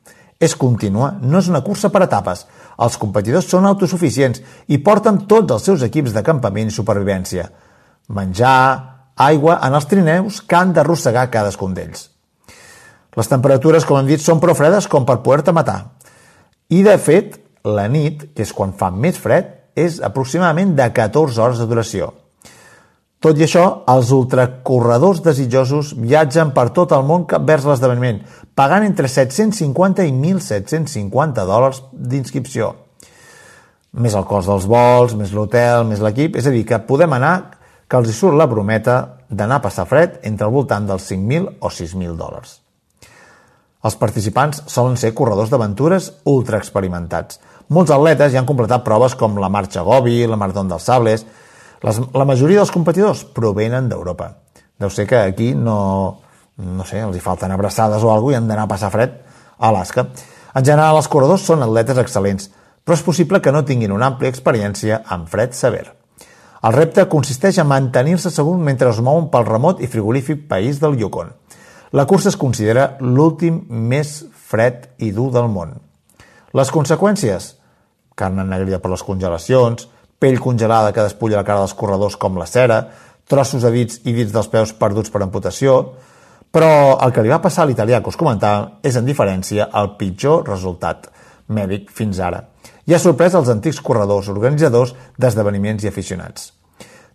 És contínua, no és una cursa per etapes. Els competidors són autosuficients i porten tots els seus equips de campament i supervivència. Menjar, aigua en els trineus que han d'arrossegar cadascun d'ells. Les temperatures, com hem dit, són prou fredes com per poder-te matar. I, de fet, la nit, que és quan fa més fred, és aproximadament de 14 hores de duració. Tot i això, els ultracorredors desitjosos viatgen per tot el món vers l'esdeveniment, pagant entre 750 i 1.750 dòlars d'inscripció. Més el cost dels vols, més l'hotel, més l'equip... És a dir, que podem anar, que els hi surt la brometa d'anar a passar fred entre el voltant dels 5.000 o 6.000 dòlars. Els participants solen ser corredors d'aventures ultra experimentats. Molts atletes ja han completat proves com la Marxa Gobi, la Marató dels Sables, les, la majoria dels competidors provenen d'Europa. Deu ser que aquí no, no sé, els hi falten abraçades o alguna i han d'anar a passar fred a Alaska. En general, els corredors són atletes excel·lents, però és possible que no tinguin una àmplia experiència amb fred sever. El repte consisteix en mantenir-se segur mentre es mouen pel remot i frigorífic país del Yukon. La cursa es considera l'últim més fred i dur del món. Les conseqüències? Carn ennegrida per les congelacions, pell congelada que despulla la cara dels corredors com la cera, trossos de dits i dits dels peus perduts per amputació, però el que li va passar a l'italià que us comentava és, en diferència, el pitjor resultat mèdic fins ara. I ha sorprès els antics corredors, organitzadors d'esdeveniments i aficionats.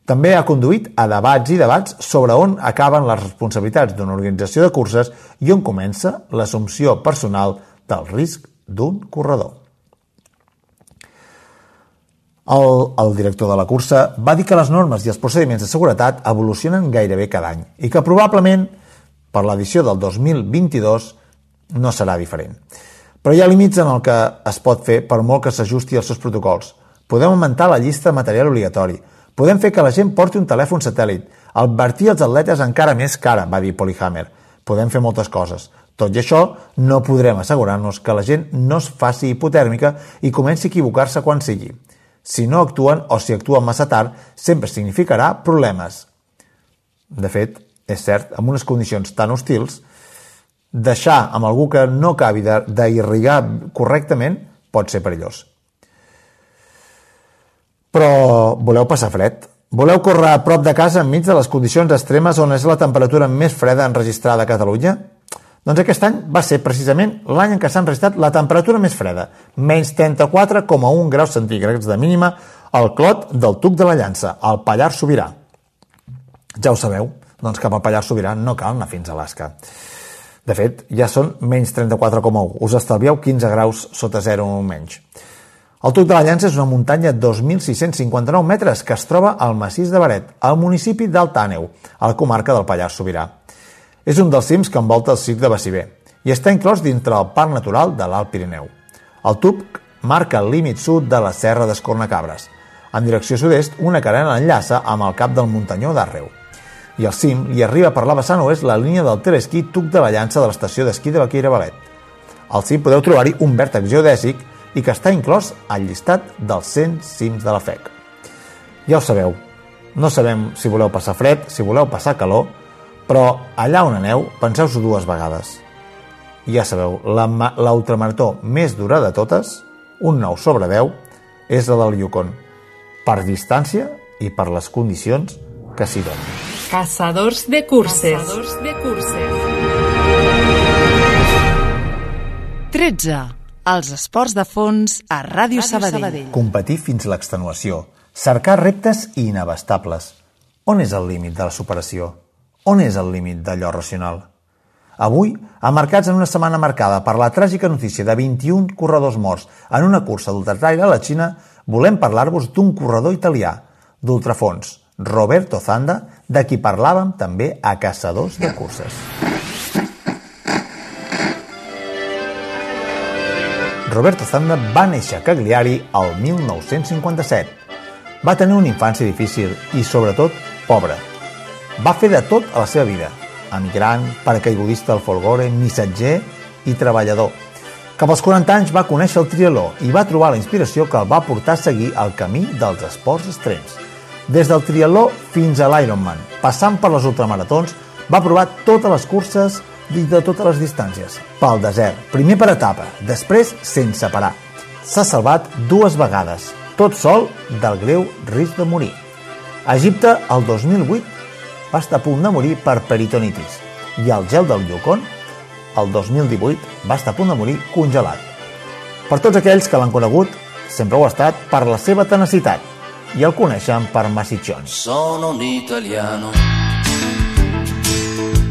També ha conduït a debats i debats sobre on acaben les responsabilitats d'una organització de curses i on comença l'assumpció personal del risc d'un corredor. El, el director de la cursa va dir que les normes i els procediments de seguretat evolucionen gairebé cada any i que probablement per l'edició del 2022 no serà diferent. Però hi ha límits en el que es pot fer per molt que s'ajusti als seus protocols. Podem augmentar la llista de material obligatori. Podem fer que la gent porti un telèfon satèl·lit. Advertir els atletes encara més cara, va dir Polyhammer. Podem fer moltes coses. Tot i això, no podrem assegurar-nos que la gent no es faci hipotèrmica i comenci a equivocar-se quan sigui. Si no actuen o si actuen massa tard, sempre significarà problemes. De fet, és cert, en unes condicions tan hostils, deixar amb algú que no acabi d'irrigar correctament pot ser perillós. Però voleu passar fred? Voleu córrer a prop de casa enmig de les condicions extremes on és la temperatura més freda enregistrada a Catalunya? Doncs aquest any va ser precisament l'any en què s'ha enregistrat la temperatura més freda, menys 34,1 graus centígrads de mínima al clot del Tuc de la Llança, al Pallar Sobirà. Ja ho sabeu, doncs cap al Pallar Sobirà no cal anar fins a Alaska. De fet, ja són menys 34,1. Us estalvieu 15 graus sota zero menys. El Tuc de la Llança és una muntanya de 2.659 metres que es troba al massís de Baret, al municipi d'Alt Àneu, a la comarca del Pallars Sobirà. És un dels cims que envolta el circ de Baciver i està inclòs dintre el Parc Natural de l'Alt Pirineu. El tub marca el límit sud de la Serra d'Escornacabres. En direcció sud-est, una carena enllaça amb el cap del muntanyó d'Arreu. I al cim li arriba per la vessant oest la línia del telesquí Tuc de la Llança de l'estació d'esquí de Baqueira Balet. Al cim podeu trobar-hi un vèrtex geodèsic i que està inclòs al llistat dels 100 cims de la FEC. Ja ho sabeu, no sabem si voleu passar fred, si voleu passar calor, però allà on aneu, penseu-s'ho dues vegades. Ja sabeu, l'ultramarató la, més dura de totes, un 9 sobre 10, és la del Yukon, per distància i per les condicions que s'hi donen. Caçadors de curses. Caçadors de curses. 13. Els esports de fons a Ràdio, Ràdio Sabadell. Sabadell. Competir fins l'extenuació. Cercar reptes inabastables. On és el límit de la superació? On és el límit d'allò racional? Avui, emmarcats en una setmana marcada per la tràgica notícia de 21 corredors morts en una cursa d'ultratraire a la Xina, volem parlar-vos d'un corredor italià, d'ultrafons, Roberto Zanda, de qui parlàvem també a Caçadors de Curses. Roberto Zanda va néixer a Cagliari el 1957. Va tenir una infància difícil i, sobretot, pobra. Va fer de tot a la seva vida. Emigrant, paracaigudista al folgore, missatger i treballador. Cap als 40 anys va conèixer el trialó i va trobar la inspiració que el va portar a seguir el camí dels esports extrems. Des del trialó fins a l'Ironman, passant per les ultramaratons, va provar totes les curses i de totes les distàncies. Pel desert, primer per etapa, després sense parar. S'ha salvat dues vegades, tot sol del greu risc de morir. Egipte, el 2008, va estar a punt de morir per peritonitis i al gel del Yukon, el 2018, va estar a punt de morir congelat. Per tots aquells que l'han conegut, sempre ho ha estat per la seva tenacitat i el coneixen per Massiccioni. Sono un italiano.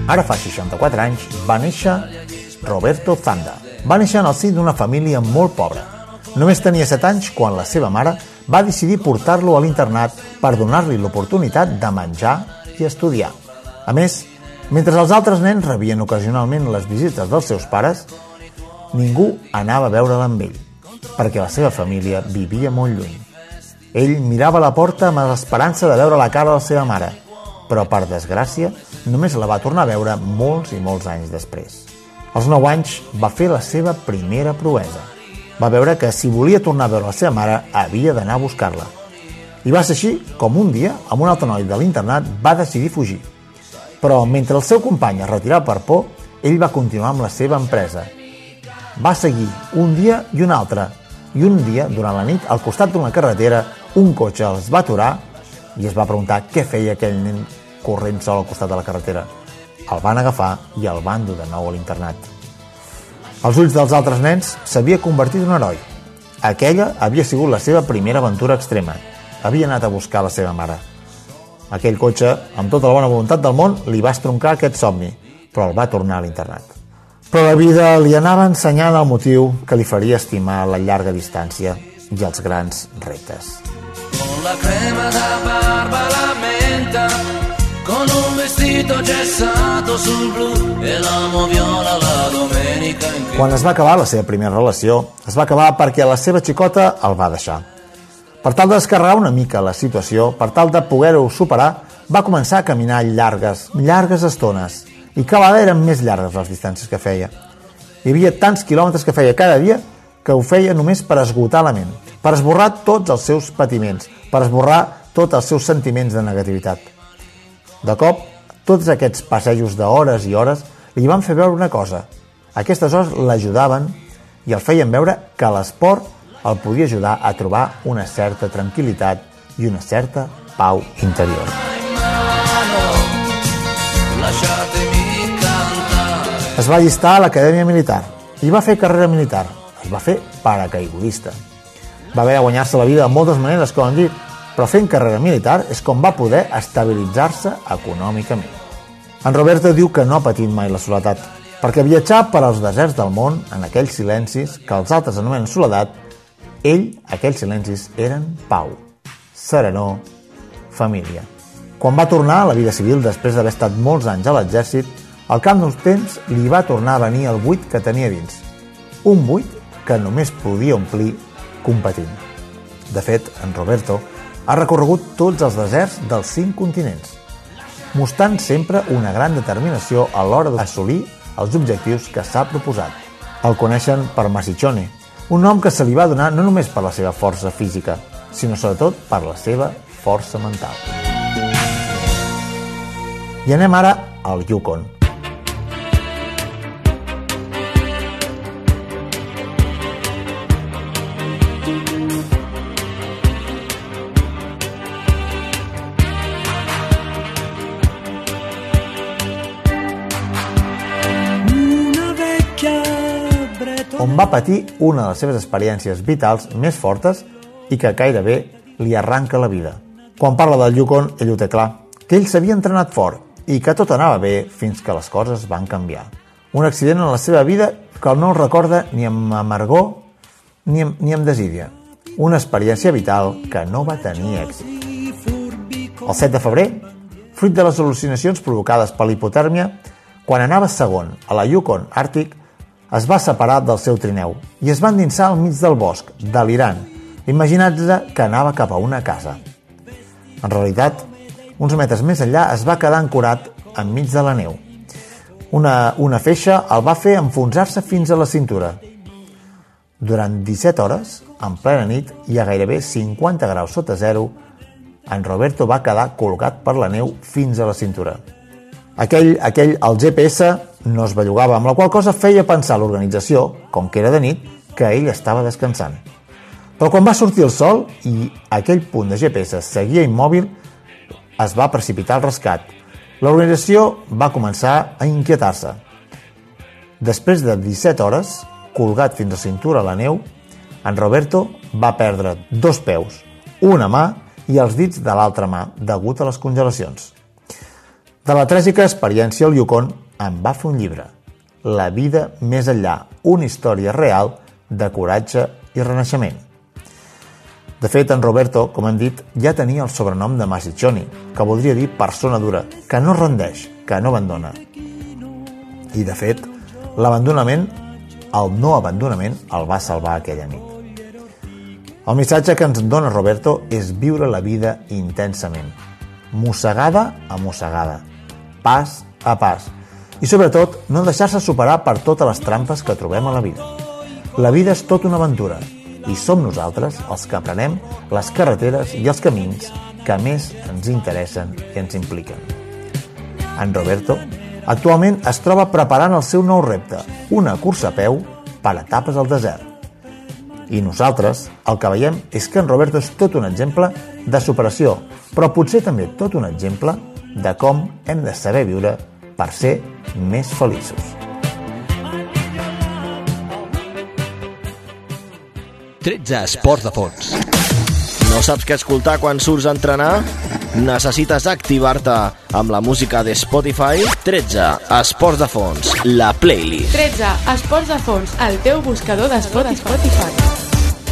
Ara fa 64 anys va néixer Roberto Zanda. Va néixer en el si d'una família molt pobra. Només tenia 7 anys quan la seva mare va decidir portar-lo a l'internat per donar-li l'oportunitat de menjar i estudiar. A més, mentre els altres nens rebien ocasionalment les visites dels seus pares, ningú anava a veure'l amb ell, perquè la seva família vivia molt lluny. Ell mirava la porta amb l'esperança de veure la cara de la seva mare, però per desgràcia només la va tornar a veure molts i molts anys després. Als 9 anys va fer la seva primera proesa. Va veure que si volia tornar a veure la seva mare havia d'anar a buscar-la. I va ser així com un dia, amb un altre noi de l'internat, va decidir fugir. Però mentre el seu company es retirava per por, ell va continuar amb la seva empresa. Va seguir un dia i un altre, i un dia, durant la nit, al costat d'una carretera, un cotxe els va aturar i es va preguntar què feia aquell nen corrent sol al costat de la carretera. El van agafar i el van dur de nou a l'internat. Als ulls dels altres nens s'havia convertit en un heroi. Aquella havia sigut la seva primera aventura extrema. Havia anat a buscar la seva mare. Aquell cotxe, amb tota la bona voluntat del món, li va estroncar aquest somni, però el va tornar a l'internat. Però la vida li anava ensenyant el motiu que li faria estimar la llarga distància i els grans reptes. Con la crema da barba la menta, con un vestito gessato sul blu e l'amo viola la domenica in. Quan es va acabar la seva primera relació, es va acabar perquè la seva xicota el va deixar. Per tal de descarregar una mica la situació, per tal de poder-ho superar, va començar a caminar llargues, llargues estones, i cada vegada eren més llargues les distàncies que feia. Hi havia tants quilòmetres que feia cada dia que ho feia només per esgotar la ment, per esborrar tots els seus patiments, per esborrar tots els seus sentiments de negativitat. De cop, tots aquests passejos d'hores i hores li van fer veure una cosa. Aquestes hores l'ajudaven i el feien veure que l'esport el podia ajudar a trobar una certa tranquil·litat i una certa pau interior. Es va allistar a l'acadèmia militar i va fer carrera militar. Es va fer paracaigudista. Va haver de guanyar-se la vida de moltes maneres, com hem dit, però fent carrera militar és com va poder estabilitzar-se econòmicament. En Roberto diu que no ha patit mai la soledat, perquè viatjar per als deserts del món, en aquells silencis que els altres anomenen soledat, ell, aquells silencis, eren pau, serenor, família. Quan va tornar a la vida civil després d'haver estat molts anys a l'exèrcit, al camp dels temps li va tornar a venir el buit que tenia dins. Un buit que només podia omplir competint. De fet, en Roberto ha recorregut tots els deserts dels cinc continents, mostrant sempre una gran determinació a l'hora d'assolir els objectius que s'ha proposat. El coneixen per Massiccione, un nom que se li va donar no només per la seva força física, sinó sobretot per la seva força mental. I anem ara al Yukon. Va patir una de les seves experiències vitals més fortes i que gairebé li arranca la vida. Quan parla del Yukon, ell ho té clar, que ell s'havia entrenat fort i que tot anava bé fins que les coses van canviar. Un accident en la seva vida que no el recorda ni amb amargor ni amb, ni amb desídia. Una experiència vital que no va tenir èxit. El 7 de febrer, fruit de les al·lucinacions provocades per l'hipotèrmia, quan anava segon a la Yukon Àrtic, es va separar del seu trineu i es va endinsar al mig del bosc, delirant, imaginant-se que anava cap a una casa. En realitat, uns metres més enllà es va quedar ancorat enmig de la neu. Una, una feixa el va fer enfonsar-se fins a la cintura. Durant 17 hores, en plena nit i a gairebé 50 graus sota zero, en Roberto va quedar colgat per la neu fins a la cintura. Aquell, aquell, el GPS no es bellugava, amb la qual cosa feia pensar l'organització, com que era de nit, que ell estava descansant. Però quan va sortir el sol i aquell punt de GPS seguia immòbil, es va precipitar al rescat. L'organització va començar a inquietar-se. Després de 17 hores, colgat fins a cintura a la neu, en Roberto va perdre dos peus, una mà i els dits de l'altra mà degut a les congelacions. De la tràgica experiència al Yukon en va fer un llibre, La vida més enllà, una història real de coratge i renaixement. De fet, en Roberto, com hem dit, ja tenia el sobrenom de Masichoni, que voldria dir persona dura, que no rendeix, que no abandona. I, de fet, l'abandonament, el no abandonament, el va salvar aquella nit. El missatge que ens dona Roberto és viure la vida intensament, mossegada a mossegada, pas a pas, i sobretot no deixar-se superar per totes les trampes que trobem a la vida. La vida és tot una aventura i som nosaltres els que aprenem les carreteres i els camins que més ens interessen i ens impliquen. En Roberto actualment es troba preparant el seu nou repte, una cursa a peu per etapes al desert i nosaltres el que veiem és que en Roberto és tot un exemple de superació, però potser també tot un exemple de com hem de saber viure per ser més feliços. Tretze esports de fons. No saps què escoltar quan surts a entrenar? Necessites activar-te amb la música de Spotify? 13. Esports de fons, la playlist. 13. Esports de fons, el teu buscador de Spotify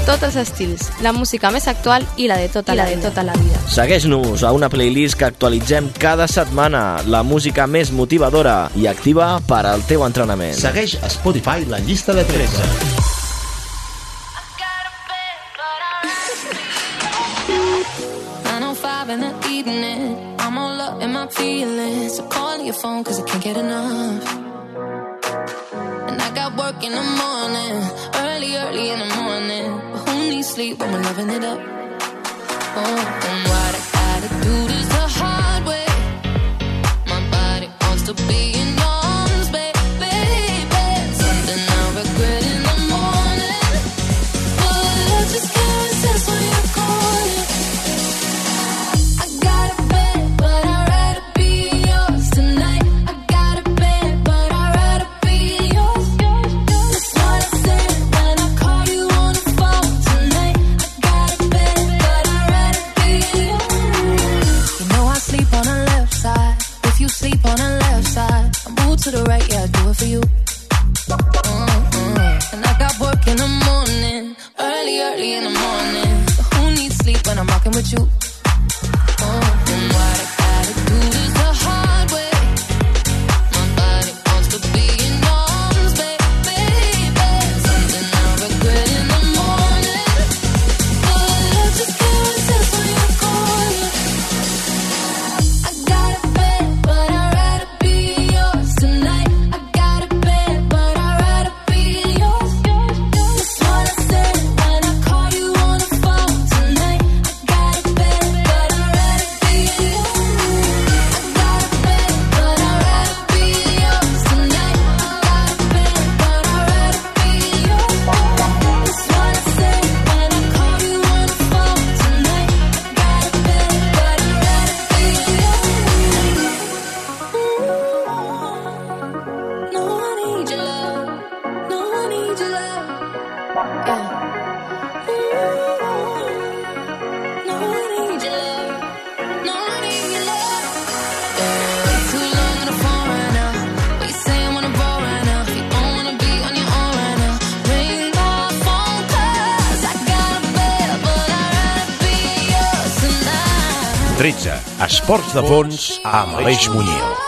tots els estils, la música més actual i la de tota, la, la, de tota la vida. Segueix-nos a una playlist que actualitzem cada setmana, la música més motivadora i activa per al teu entrenament. Segueix a Spotify la llista de 13. in the evening I'm all up in my feelings So call your phone cause I can't get enough And I got work in the morning Early, early in the morning sleep when we're loving it up. Oh, and what I gotta do is the hard way. My body wants to be. for you. Esports de fons amb Aleix Muñoz.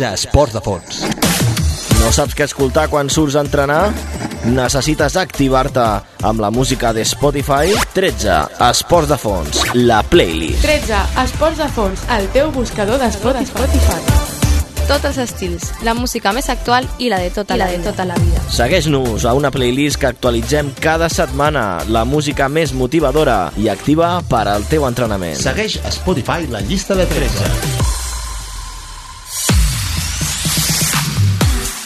Tretze esports de fons. No saps què escoltar quan surts a entrenar? Necessites activar-te amb la música de Spotify? 13. Esports de fons, la playlist. 13. Esports de fons, el teu buscador d'esport Spotify. Tots els estils, la música més actual i la de tota, la, la, de tota la vida. Segueix-nos a una playlist que actualitzem cada setmana, la música més motivadora i activa per al teu entrenament. Segueix a Spotify la llista de 13.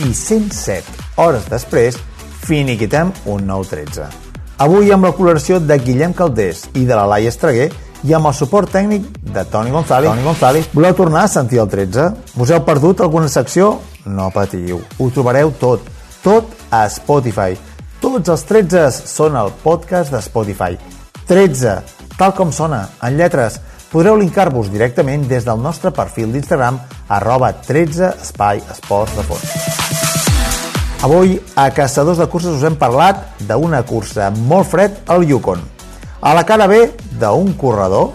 I 107 hores després, finiquitem un nou 13. Avui amb la col·laboració de Guillem Caldés i de la Laia Estreguer i amb el suport tècnic de Toni González. Toni González, voleu tornar a sentir el 13? Us heu perdut alguna secció? No patiu, ho trobareu tot, tot a Spotify. Tots els 13 són el podcast de Spotify. 13, tal com sona, en lletres. Podreu linkar-vos directament des del nostre perfil d'Instagram arroba 13 espai esports de fons. Avui, a Caçadors de Curses us hem parlat d'una cursa molt fred al Yukon. A la cara B d'un corredor,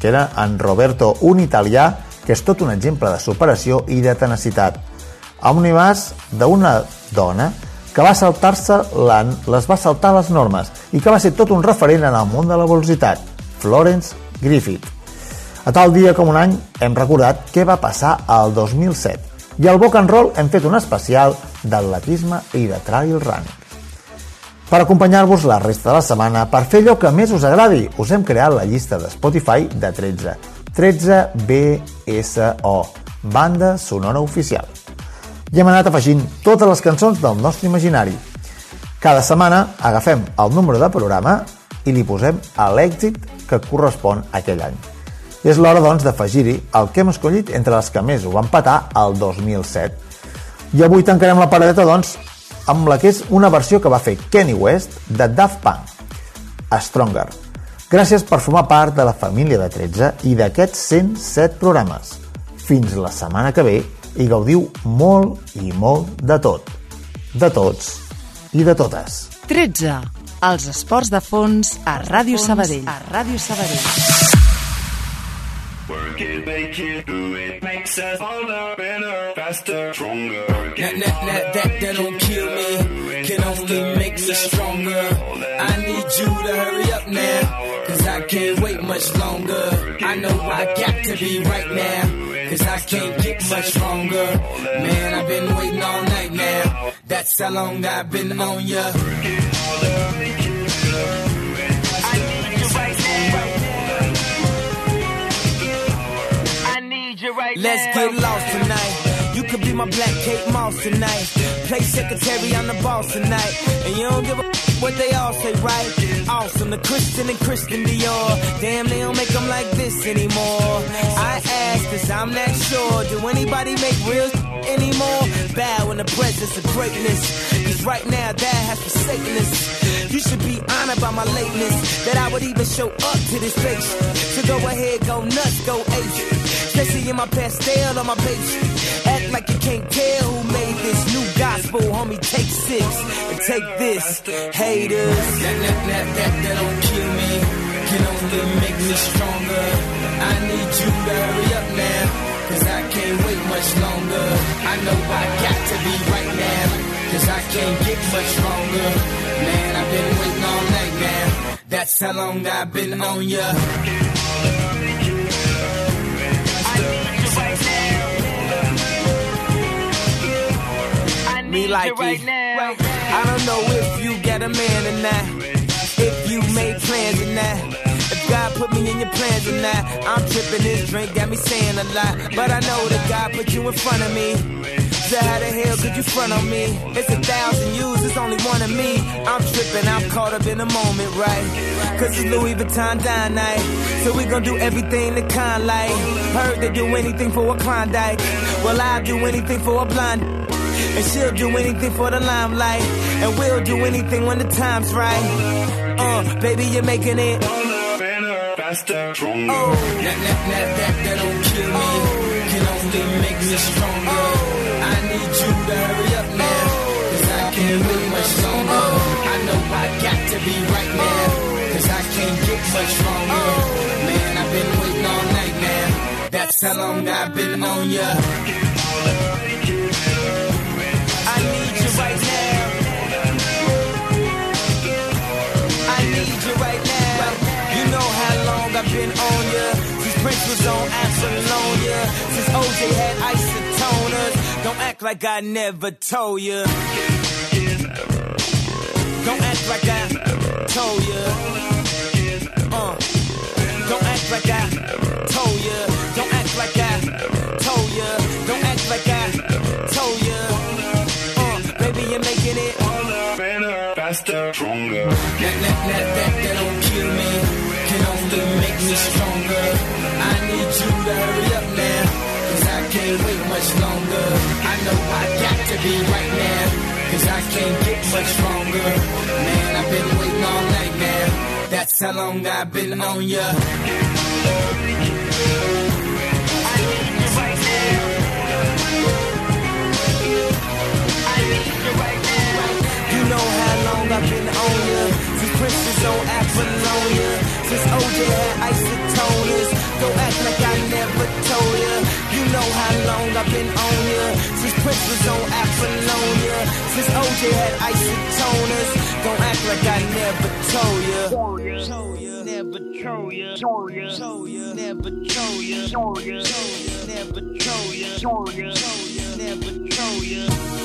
que era en Roberto, un italià, que és tot un exemple de superació i de tenacitat. A un univers d'una dona que va saltar-se les va saltar les normes i que va ser tot un referent en el món de la velocitat, Florence Griffith. A tal dia com un any hem recordat què va passar al 2007 i al Boc and Roll hem fet un especial d'atletisme i de trail running. Per acompanyar-vos la resta de la setmana, per fer allò que més us agradi, us hem creat la llista de Spotify de 13. 13 BSO, banda sonora oficial. I hem anat afegint totes les cançons del nostre imaginari. Cada setmana agafem el número de programa i li posem a l'èxit que correspon a aquell any. És l'hora, doncs, d'afegir-hi el que hem escollit entre les que més ho van patar el 2007. I avui tancarem la paradeta, doncs, amb la que és una versió que va fer Kenny West de Daft Punk, Stronger. Gràcies per formar part de la família de 13 i d'aquests 107 programes. Fins la setmana que ve i gaudiu molt i molt de tot. De tots i de totes. 13. Els esports de fons a Ràdio Sabadell. A Ràdio Sabadell. Work it, make it, do it, makes us older, better, faster, stronger. That, that, that, that, that don't kill me, can only make me stronger. I need you to hurry up now, cause I can't wait much longer. I know I got to be right now, cause I can't get much stronger. Man, I've been waiting all night that's how long I've been on ya. Let's get lost tonight. You could be my black Kate Moss tonight. Play secretary, I'm the boss tonight. And you don't give a what they all say, right? Awesome, the Christian and Christian Dior. Damn, they don't make them like this anymore. I ask, cause I'm not sure. Do anybody make real anymore? Presence of greatness. Cause right now, that has forsaken us. You should be honored by my lateness. That I would even show up to this place. So go ahead, go nuts, go ape. Especially in my pastel on my page. Act like you can't tell who made this new gospel, homie. Take six and take this, haters. That, that, that, that, that don't kill me, can only make me stronger. I need you to hurry up now, can't wait much longer. I know I got to be right now, cause I can't get much stronger. Man, I've been waiting all night now. That's how long I've been on ya. me like right now. I don't know if you got a man or not. If you made plans or not. God put me in your plans or not. I'm tripping this drink, got me saying a lot. But I know that God put you in front of me. So how the hell could you front on me? It's a thousand yous, it's only one of me. I'm tripping, I'm caught up in the moment, right? Cause it's Louis Vuitton dine night. So we gon' do everything the kind like. Heard they do anything for a Klondike. Well, I'll do anything for a blonde. And she'll do anything for the limelight. And we'll do anything when the time's right. Uh, baby, you're making it. Faster, stronger. Oh, That, that, that, that, that don't kill me. Can only make me stronger. Oh. I need you to hurry up now. Cause I can't wait much longer. Oh. I know I got to be right now. Oh. Cause I can't get much stronger. Man, I've been waiting all night now. That's how long I've been on ya. Since had isotoners. Don't act like I never told ya. Don't act like I told ya. Uh. Don't act like I told ya. Don't act like I told ya. Don't act like I told ya. Uh, baby, you're making it. Better, faster, stronger. That, that, that, that, that don't kill me. Can only make me stronger. I need you to hurry up now. Can't wait much longer. I know I got to be right now. Cause I can't get much stronger. Man, I've been waiting all night now. That's how long I've been on ya. I need you right now. I need you right now. You know how long I've been on ya. Since Prince was on Apollonia. Since OJ had isotoners. Don't act like I never told ya. You know how long I've been on ya. Since Prince was on Apollonia. Since OJ had isotoners. Don't act like I never told ya. Never told ya. Ya. Told ya. Never told ya. Never. Told ya. Never told ya.